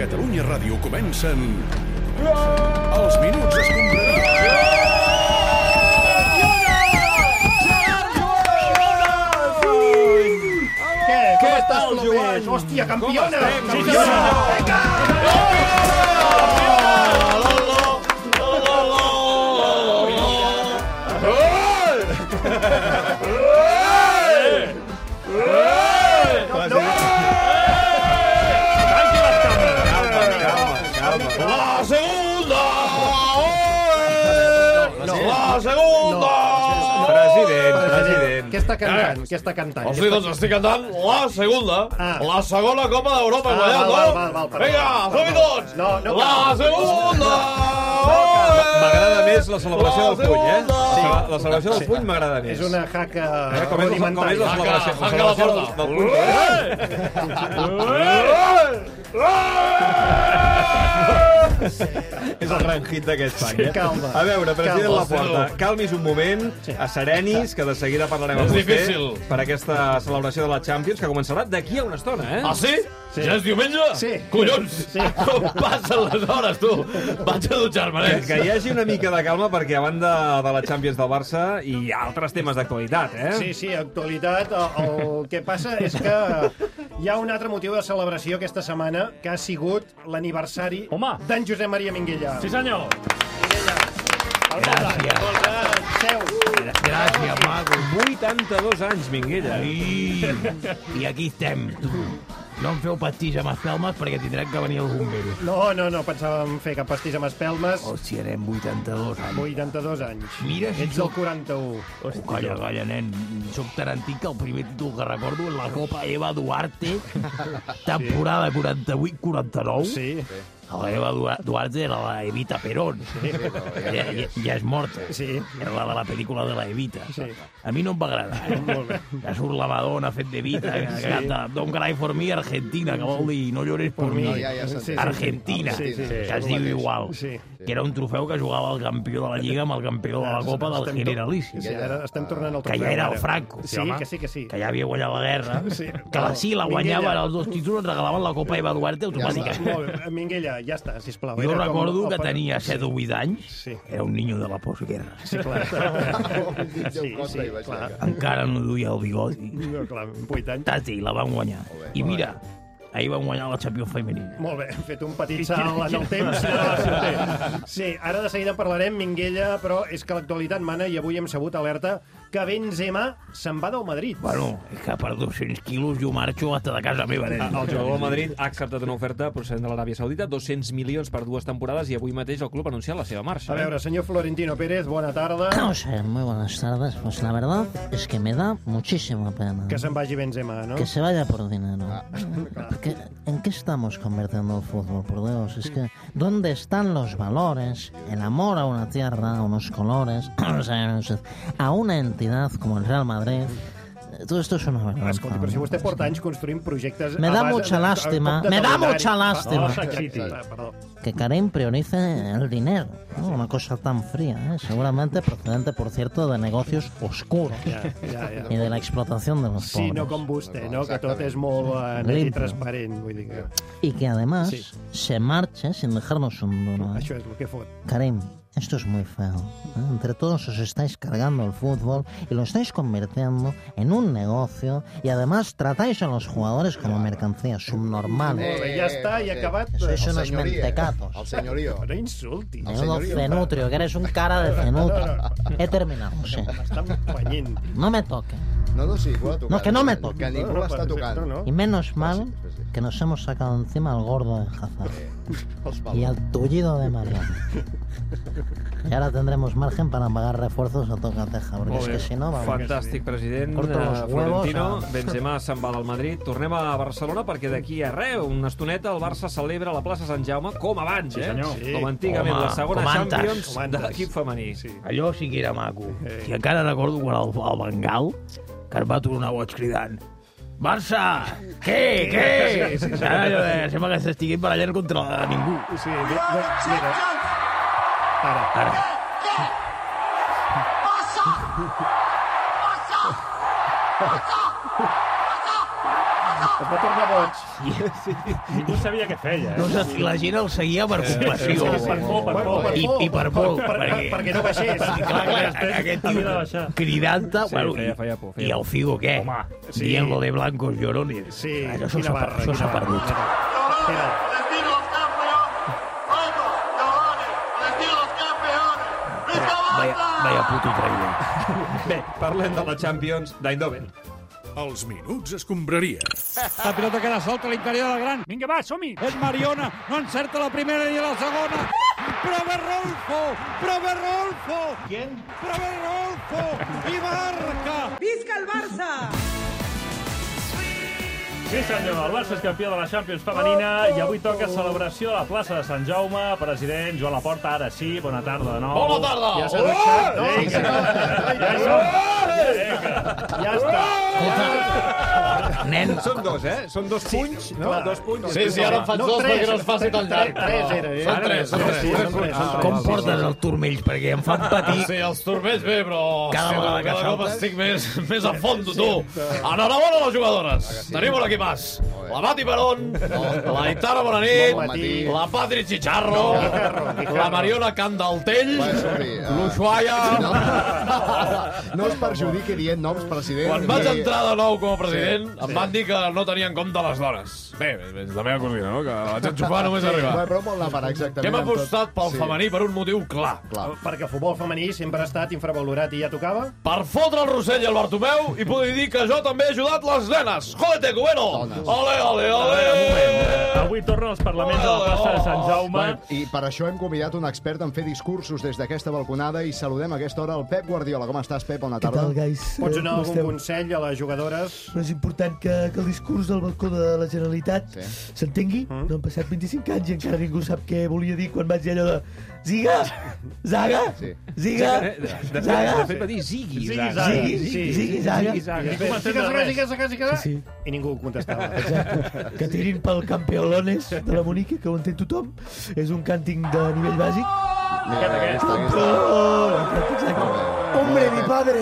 Catalunya Ràdio comencen... Els Minuts Escombraria. Què? Com estàs, Clopés? Hòstia, campiona! Sí, Campiona! La està cantant? Què està cantant? O sigui, doncs estic cantant la segunda, Ah. la segona Copa d'Europa Ah, no? val, val, val. Vinga, som-hi tots! No, no la segunda! M'agrada més la celebració del puny, eh? Sí. La, celebració del puny m'agrada més. És una jaca Eh, com, és, com és la celebració, la del, del puny? És el gran hit d'aquest any, eh? calma. A veure, president Calma. Laporta, calmis un moment, asserenis, que de seguida parlarem amb vostè difícil. per aquesta celebració de la Champions, que començarà d'aquí a una estona, eh? Ah, sí? Sí. Ja és diumenge? Sí. Collons! Sí. Com passen les hores, tu? Vaig a dutxar-me, Que, nens. que hi hagi una mica de calma perquè a banda de la Champions del Barça hi ha altres temes d'actualitat, eh? Sí, sí, actualitat. El, el que passa és que hi ha un altre motiu de celebració aquesta setmana que ha sigut l'aniversari d'en Josep Maria Minguella. Sí, senyor. Gràcies. Gràcies, maco. 82 anys, Minguella. I, I aquí estem. No em feu pastís amb espelmes perquè tindrem que venir els bomberos. No, no, no pensàvem fer cap pastís amb espelmes. Hòstia, anem 82 anys. 82 anys. Mira si Ets del sóc- 41. Oh, calla, calla, nen. Soc tan antic que el primer títol que recordo és la Copa Eva Duarte, temporada 48-49. Sí. La Eva Dua- Duarte era la Evita Perón. Ja, ja, ja és morta. Sí. Era la de la pel·lícula de la Evita. Sí. A mi no em va agradar. Eh? Molt bé. Ja surt la Madonna fet de Vita, que, que canta Don't cry for me, Argentina, que vol dir no llores por mi. No, ja. Argentina, Sí, sí, sí. que es diu igual. Sí. Que era un trofeu que jugava el campió de la Lliga amb el campió de la Copa del Generalíssim. Sí, ara estem tornant al Que trofeu. ja era el Franco. Sí, que sí, que sí. Que ja havia guanyat la guerra. Sí. Que la sí, la guanyaven els dos títols, ens regalaven la Copa Eva Duarte automàticament. Bé. Minguella, ja està, sisplau. Jo recordo que tenia 7 o 8 anys. Sí. Era un niño de la postguerra. Sí, clar. sí, sí, clar. Encara no duia el bigoti. No, clar, amb 8 anys. Tati, la van guanyar. I mira, ahir van guanyar la Champions femenina. Molt bé, hem fet un petit salt en el temps. No, sí, ara de seguida parlarem, Minguella, però és que l'actualitat mana i avui hem sabut alerta que Benzema se'n va del Madrid. Bueno, és que per 200 quilos jo marxo hasta de casa meva, nen. El jugador del Madrid ha acceptat una oferta procedent de l'Aràbia Saudita, 200 milions per dues temporades, i avui mateix el club ha anunciat la seva marxa. A veure, senyor Florentino Pérez, bona tarda. A ver, muy buenas tardes. Pues la verdad es que me da muchísima pena Que se'n vagi Benzema, no? que se vaya por dinero. Porque, ¿En qué estamos convirtiendo el fútbol, por Dios? Es que, ¿dónde están los valores, el amor a una tierra, a unos colores, a una entidad como el Real Madrid? Todo esto es una vergüenza. Escolti, però si vostè porta anys construint projectes... Me da mucha lástima, me da mucha lástima. Oh. Que Karim priorice el dinero, ¿no? una cosa tan fría, ¿eh? seguramente procedente, por cierto, de negocios oscuros Ja, ja, y ja. de la explotación de los Sí, no pobres. com vostè, no? Que tot és molt eh, net i transparent. Vull dir que Y que además Sí. se marche sin dejarnos un duro. ¿eh? això és el que fot. Karim, esto es muy feo. ¿eh? Entre todos os estáis cargando el fútbol y lo estáis convirtiendo en un negocio y además tratáis a los jugadores como mercancías subnormales. Bé, ja està, i ha acabat... Que sois unos mentecatos. El senyorio. No insulti. Menudo señorío. cenutrio, que eres un cara de cenutrio. He terminado, sí. No me toque. No, no, sí, tocat. No, que no me toque. Que ningú No, no, perfecte, tocant. no. Y menos mal sí, sí. Que nos hemos sacado encima al gordo de Hazard Els y al tullido de Mariano. Y ahora tendremos margen para pagar refuerzos a tocateja, porque es que si no, vamos. Fantàstic, president. Corto los Eh, huevos Florentino, a- Benzema se'n va del Madrid. Tornem a Barcelona perquè d'aquí a res, una estoneta, el Barça celebra a la plaça Sant Jaume com abans, eh? Sí. Com antigament, Home, la segona com antes. Champions Com antes. de l'equip femení. Sí. Allò sí que era maco. Eh. I encara recordo quan el, el Bengal, que es va tornar boig cridant Barça! Què? Què? Sí, sí, sí. Ara de, sembla que s'estiguin barallant contra ningú. Sí, mi- no, mira. Ara. Ara, Es va tornar boig. Sí. Ningú sabia què feia. No Eh? sé si la gent el seguia per compassió. Sí, per por, per por, per I, por. I per por, Per- per- perquè... perquè no baixés. Clar, clar, Després aquest tio cridant-te... Sí, bueno, feia- feia por, feia I el. Figo què? Home, sí. Dient lo de blancos llorones. Sí, Això s'ha perdut. Mira, Vaya, vaya puto traïdor. Bé, parlem de la Champions d'Eindhoven. Els minuts escombraria. La pilota queda solta a l'interior del gran. Vinga, va, som-hi. És Mariona, no encerta la primera ni la segona. Prova Rolfo, prova Rolfo. ¿Quién? Prova Rolfo i marca. ¡Visca el Barça! Sí, senyor, el Barça és campió de la Champions femenina i avui toca celebració a la plaça de Sant Jaume. President Joan Laporta, ara sí, bona tarda de nou. Bona tarda! ja s'ha dutxat. Oh! Vinga. Ja som. Ja està. Nen, Són dos, eh? Són dos punys, no? clar. Dos punys. Sí, sí, ara en faig No, dos perquè no es faci tan llarg. Tres era, eh? Són tres, són tres. Sí, són tres, són tres. com portes els turmells? Perquè em fan patir. Sí, els turmells bé, però... Cada vegada que cada cop saltes. estic més, més a fondo, tu. Enhorabona a les jugadores. Tenim un equip as. La Mati Perón, la Itara Bonanit, Bon la Patri Chicharro, la Mariona Candaltell, ah. l'Ushuaia... No es perjudiqui dient noms, president. Quan vaig entrar de nou com a president, em van dir que no tenia en compte les dones. Bé, és la meva cosina, no? Que vaig enxufar només arribar. però vol anar per exactament... Que hem apostat pel Sí, femení per un motiu clar. Clar. Perquè el futbol femení sempre ha estat infravalorat i ja tocava. Per fotre el Rossell i el Bartomeu i poder dir que jo també he ajudat les nenes. Jódete, Cubero! Dones. Ole, ole, Eh, ole! Avui tornen els parlaments a la plaça de Sant Jaume. Bueno, I per això hem convidat un expert en fer discursos des d'aquesta balconada i saludem a aquesta hora el Pep Guardiola. Com estàs, Pep? Bona Què tarda. tal, guys? Pots Eh, donar com algun esteu? consell a les jugadores? Però és important que, que el discurs del balcó de la Generalitat Sí. s'entengui. Mm. No han passat 25 anys i encara ningú sap què volia dir quan vaig dir allò de Ziga! Zaga! Sí. Ziga! De, Zaga! de fet va dir Ziggy. Ziggy, Zaga. Zaga. Ziggy, Zaga. Ziggy, Zaga. Siga, siga. Sí. I ningú contestava. Exacte. Que tirin pel campeolones de la Monique, que ho entén tothom. És un cànting de nivell bàsic. Mira, Aquest, aquest. Oh. ¡Hombre, mi padre!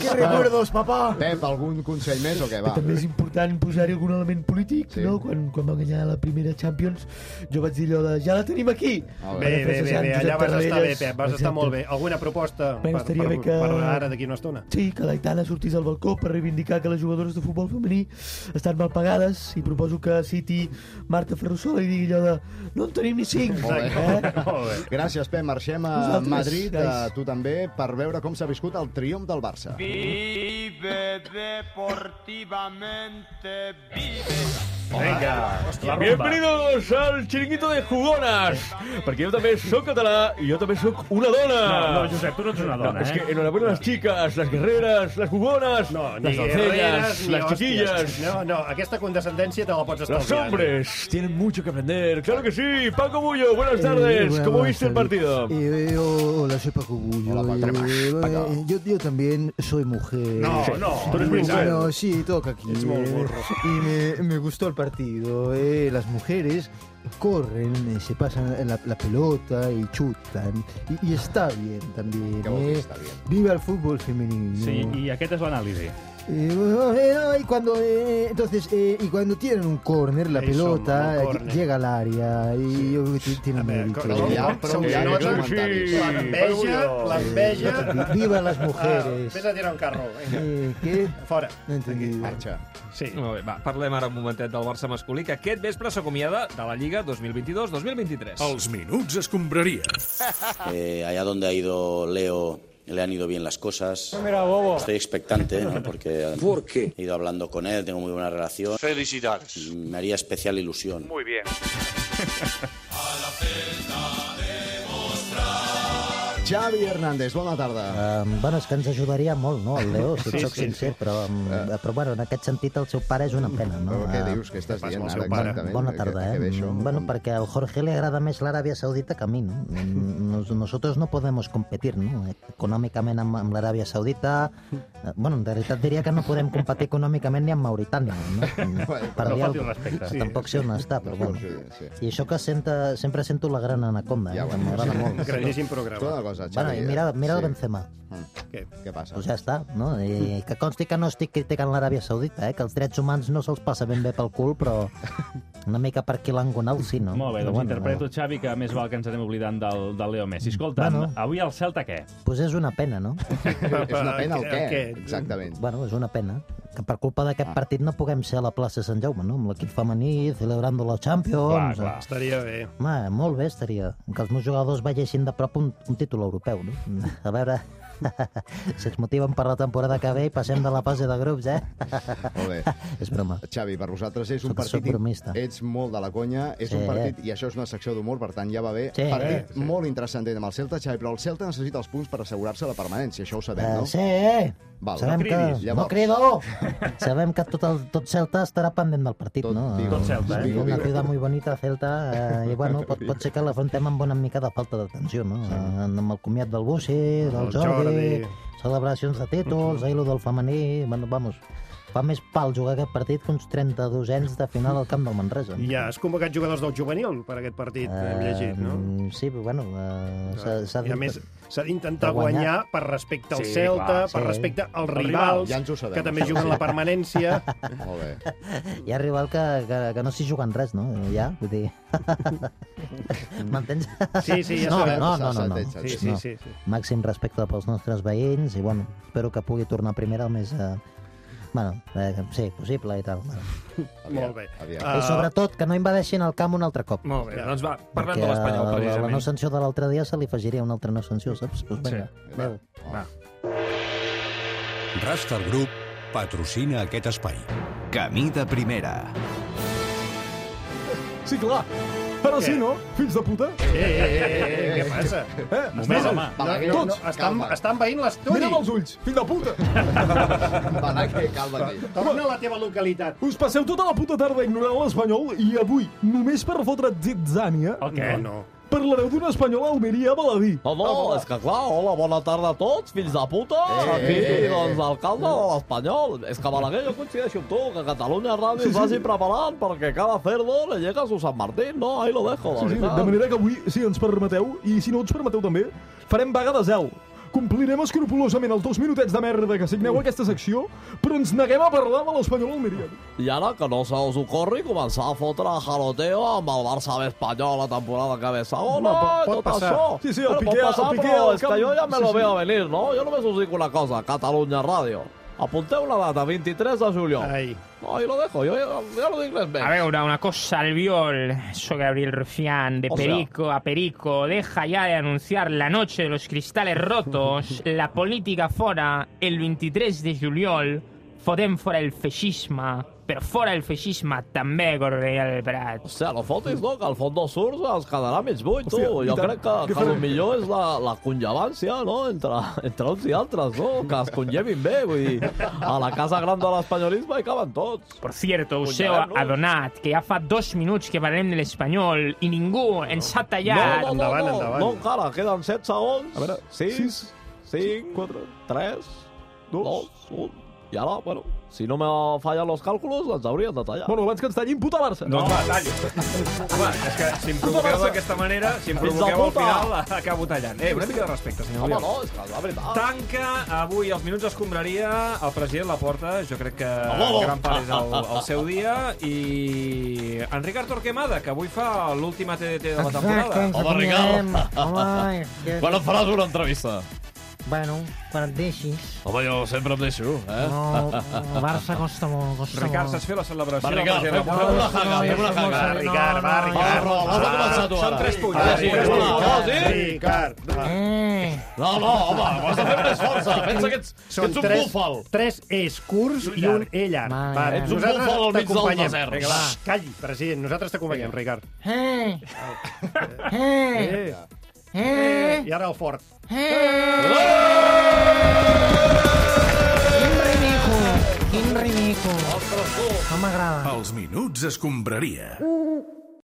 ¡Qué recuerdos, papá! Pep, algun consell més o què? Va. També és important posar-hi algun element polític, Sí. no? Quan, quan va guanyar la primera Champions, jo vaig dir allò de ja la tenim aquí. Bé, bé, bé, bé. Josep allà vas estar bé. Pep, vas estar molt bé. Alguna proposta Bé, per, per, bé que- per ara d'aquí una estona? Sí, que l'Aitana sortís al balcó per reivindicar que les jugadores de futbol femení estan mal pagades i proposo que citi Marta Ferrusola i digui allò de no en tenim ni cinc. Molt bé. Eh? Molt bé. Gràcies, Pep. Marxem a Vosaltres, Madrid, a tu també, per veure com s'ha viscut el triomf del Barça. Vive deportivamente, vive. Vinga, la rumba. Bienvenidos al chiringuito de jugonas, perquè jo també sóc català i jo també sóc una dona. No, no, Josep, tu no ets una No, dona, es eh? que enhorabuena a las chicas, las guerreras, las jugonas, No, las ni doncellas, guerreres, ni las hòsties. chiquillas. No, no, aquesta condescendència te la pots Los estalviar. hombres tienen mucho que aprender, claro que sí. Paco Bullo, buenas tardes. ¿Cómo viste el partido? Eh, hola, soy Paco Bullo. Hola, Paco. Eh, Paco. eh, yo, yo también soy mujer. No, no, tú eres Eh, muy Bueno, sí, toca aquí. Es muy eh, burro. y me, me gustó el partido. Eh, las mujeres corren, eh, se pasan la, la pelota y chutan. Y, y está bien también. Eh. està bien? Viva el fútbol femenino. Sí, i aquest és l'anàlisi. Eh, eh, y cuando eh, entonces eh, y cuando tienen un córner la Ahí pelota córner. llega al área mérito. ja, Sí, aquests sí. comentaris. L'enveja, l'enveja... Vi- Viva las Ah, mujeres. Vés a tirar un carro. Eh, ¿Qué? fora. No. Marxa. Sí. Molt bé, va, parlem ara un momentet del Barça masculí, que aquest vespre s'acomiada de la Lliga 2022-2023. Els minuts escombraria. Eh, allá donde ha ido Leo le han ido bien las cosas. Mira, bobo. Estoy expectante, ¿no? Porque ¿Por qué? he ido hablando con él, tengo muy buena relación. Felicidades. Me haría especial ilusión. Muy bien. Xavi Hernández, bona tarda. Um, bueno, és que ens ajudaria molt, no, el Leo, si et Sí, soc sí, sincer, sí. però, um, però bueno, en aquest sentit el seu pare és una pena, no? Però què Eh, dius? Què estàs dient el ara exactament? Bona Que- tarda, que eh? ve això? Bueno, perquè al Jorge le agrada més l'Aràbia Saudita que a mi, no? Nos- Nosotros no podemos competir, no? Econòmicament amb, amb l'Aràbia Saudita... eh, Bueno, en realitat diria que no podem competir econòmicament ni amb Mauritània, no? Per no dir alguna respecte. cosa. Sí. Tampoc sé on està, però bueno. Sí, sí. I això que senta, sempre sento la gran anaconda, Ja eh? ho que m'agrada molt. Graníssim programa. Escolta una cosa, passa, Bueno, Xavi? i mira, mira el Sí. Benzema. Què? Què passa? Pues ja està, no? I que consti que no estic criticant l'Aràbia Saudita, eh? que els drets humans no se'ls passa ben bé pel cul, però una mica per quilangonal sí, no? Molt bé, doncs interpreto, Xavi, que més val que ens anem oblidant del, del Leo Messi. Escolta, Bueno. avui el Celta què? Pues és una pena, no? És una pena el què? Què? Exactament. Bueno, és una pena que per culpa d'aquest partit no puguem ser a la plaça Sant Jaume, no? Amb l'equip femení, celebrando la Champions... Clar, clar. Estaria bé. Home, molt bé estaria que els meus jugadors veiessin de prop un, un títol europeu, no? A veure si ens motiven per la temporada que ve i passem de la fase de grups, eh? Molt bé. és broma. Xavi, per vosaltres és un Soc- soc partit... bromista. Ets molt de la conya, és Sí. un partit, i això és una secció d'humor, per tant ja va bé. Sí. Partit Sí. molt interessant amb el Celta, Xavi, però el Celta necessita els punts per assegurar-se la permanència, això ho sabem, no? Eh, sí, Val, sabem no que... cridis, llavors. No crido! sabem que tot, el, tot Celta estarà pendent del partit, Tot no? Vigo. Tot Celta, eh? Una ciutat muy bonita, Celta, eh, i bueno, pot, pot ser que l'afrontem amb una mica de falta d'atenció, no? Sí. Amb el comiat del Bussi, del El Jordi, Jordi. celebracions de títols, ahir lo del femení... Bueno, vamos, fa més pal jugar aquest partit que uns 32 anys de final al camp del Manresa. Ja has convocat jugadors del juvenil per aquest partit, hem llegit, no? Eh, Sí, però bueno, eh, s'ha- I a dit- més, s'ha d'intentar guanyar. guanyar per respecte al Sí, Celta, clar, per sí. respecte als rivals, rivals, ja sabem, que també juguen sí. la permanència. Molt bé. Hi ha rival que, que, que no s'hi juguen res, no? Ja, vull dir... M'entens? Sí, sí, ja no, sabem. no, no, no, no. Sí, sí, no. sí. sí. Màxim respecte pels nostres veïns i, bueno, espero que pugui tornar a primera el més... Eh, bueno, eh, sí, possible i tal. Bueno. Molt bé. Aviam. Ah, I sobretot que no invadeixin el camp un altre cop. Molt bé, doncs va, parlem Perquè de l'Espanyol, la, la precisament. no sanció de l'altre dia se li afegiria una altra no sanció, saps? Pues vinga, Sí. adéu. Va. Rastar Group patrocina aquest espai. Camí de primera. Sí, clar. Què? sí, no? Fills de puta. Eh, eh, eh, eh, què passa? Eh? Moment, home. no, no, no, Tots, estan, calma. estan veient l'estudi. Mira'm els ulls, fill de puta. Balaguer, calma-t'hi. Torna a la teva localitat. Us passeu tota la puta tarda ignorant l'espanyol i avui, només per fotre zitzània, El què? No, no. Parlareu d'un espanyol a Almeria baladí. No, no, és que clar, hola, bona tarda a tots, fills de puta. Eh, Aquí, eh, eh. doncs, l'alcalde de l'Espanyol. És que Balaguer, jo coincideixo amb tu, que Catalunya Ràdio sí, vagi preparant perquè cada cerdo le llega a su San Martín, no? Ahí lo dejo, Sí, de sí, veritat. de manera que avui, si ens permeteu, i si no ens permeteu també, farem vaga de zel. Complirem escrupulosament els dos minutets de merda que signeu aquesta secció, però ens neguem a parlar de l'espanyol Almeria. I ara que no se us ocorri començar a fotre jaloteo amb el Barça B espanyol la temporada que ve segona, Home, pot- pot tot passar. això. Sí, sí, el Bueno, Piqué- pot passar, el Piqué però al és que jo ja me sí, lo sí. veo venir, no? Jo només us dic una cosa, Catalunya Ràdio. Apunteu la data, 23 de juliol. Ai. No, ahí lo dejo, yo ya, ya lo dic més bé. A veure, una cosa, Albiol, soy Gabriel Rufián, de O sea- Perico a Perico, deja ya de anunciar la noche de los cristales rotos, la política fora, el 23 de juliol, fotem fora el feixisme, però fora el feixisme també, Correia del Prat. Hòstia, no fotis, no? Que al fons dos surts es quedarà mig buit, tu. Hòstia, i jo crec que, que el millor és la, la conllevància, no?, entre, entre uns i altres, no? Que es conllevin bé, vull dir, a la casa gran de l'espanyolisme hi caben tots. Por cierto, us heu adonat que ja fa dos minuts que parlem de l'espanyol i ningú ens ha tallat. No, no, no, Endavant, no, endavant. no, encara, queden 7 segons. A veure, 6, 5, 4, 3, 2, 1... I ara, bueno, si no me fallen els càlculs, ens haurien de tallar. Bueno, abans que ens tallin, puta Barça. No, va, tallo. Home, és que si em provoqueu d'aquesta manera, si em provoqueu al final, acabo tallant. Eh, una mica de respecte, senyor Home, no, és que la veritat... Tanca avui els minuts escombraria el president Laporta. Jo crec que Home, gran part és el, el seu dia. I en Ricard Torquemada, que avui fa l'última TDT de la temporada. ens Home. Ricard. Home, que... Quan faràs una entrevista? Bueno, quan et deixis. Home, jo sempre em deixo, eh? No, el Barça costa molt, costa Ricard, molt. saps fer la celebració? Va, Ricard, fem, una jaga, fem una jaga. Va, Ricard, va, Ricard. però has de començar tu, Són ara. tres punts. Ah, sí, Tres no, punts. no, sí? Ricard, va. Eh, No, no, home, ho has de fer més força. Pensa que ets, que Són ets un tres, búfal. tres és curts i un E llarg. Va. Ets un búfal al mig del desert. Vinga, va, calli, president, nosaltres t'acompanyem, Ricard. eh, eh, Eh, eh, I ara el fort. eh. Quin ridícul, quin ridícul. No m'agrada. Els minuts escombraria.